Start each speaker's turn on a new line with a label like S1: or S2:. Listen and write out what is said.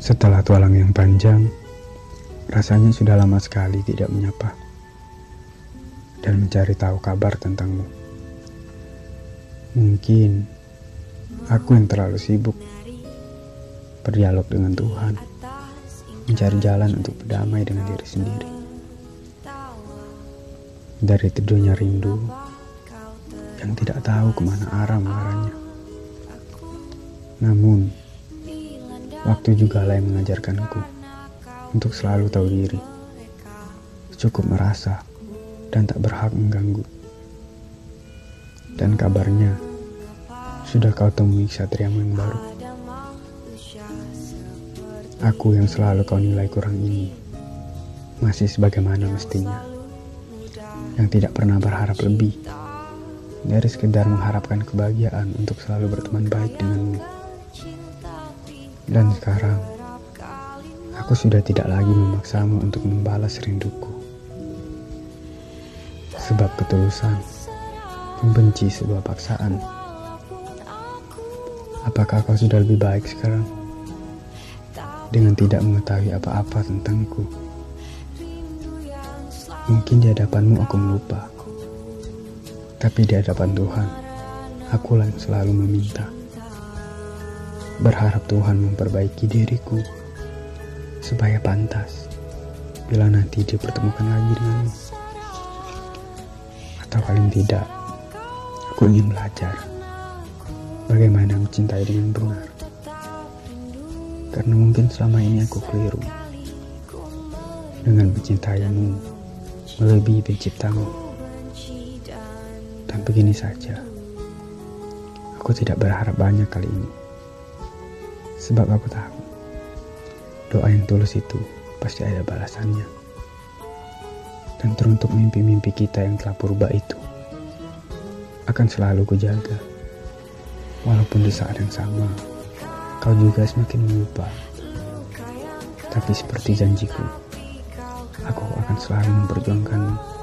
S1: Setelah tualang yang panjang, rasanya sudah lama sekali tidak menyapa dan mencari tahu kabar tentangmu. Mungkin aku yang terlalu sibuk berdialog dengan Tuhan, mencari jalan untuk berdamai dengan diri sendiri. Dari tidurnya rindu yang tidak tahu ke mana arah mengarahnya. Namun, waktu juga yang mengajarkanku untuk selalu tahu diri. Cukup merasa dan tak berhak mengganggu. Dan kabarnya, sudah kau temui satriamu yang baru. Aku yang selalu kau nilai kurang ini, masih sebagaimana mestinya. Yang tidak pernah berharap lebih dari sekedar mengharapkan kebahagiaan untuk selalu berteman baik denganmu. Dan sekarang, aku sudah tidak lagi memaksamu untuk membalas rinduku. Sebab ketulusan membenci sebuah paksaan. Apakah kau sudah lebih baik sekarang? Dengan tidak mengetahui apa-apa tentangku. Mungkin di hadapanmu aku melupa tapi di hadapan Tuhan, akulah yang selalu meminta. Berharap Tuhan memperbaiki diriku supaya pantas bila nanti dipertemukan lagi denganmu. Atau paling tidak, aku ingin belajar bagaimana mencintai dengan benar. Karena mungkin selama ini aku keliru dengan mencintaimu melebihi penciptamu. Dan begini saja. Aku tidak berharap banyak kali ini. Sebab aku tahu doa yang tulus itu pasti ada balasannya. Dan teruntuk mimpi-mimpi kita yang telah purba itu akan selalu kujaga. Walaupun di saat yang sama kau juga semakin melupa. Tapi seperti janjiku, aku akan selalu memperjuangkanmu.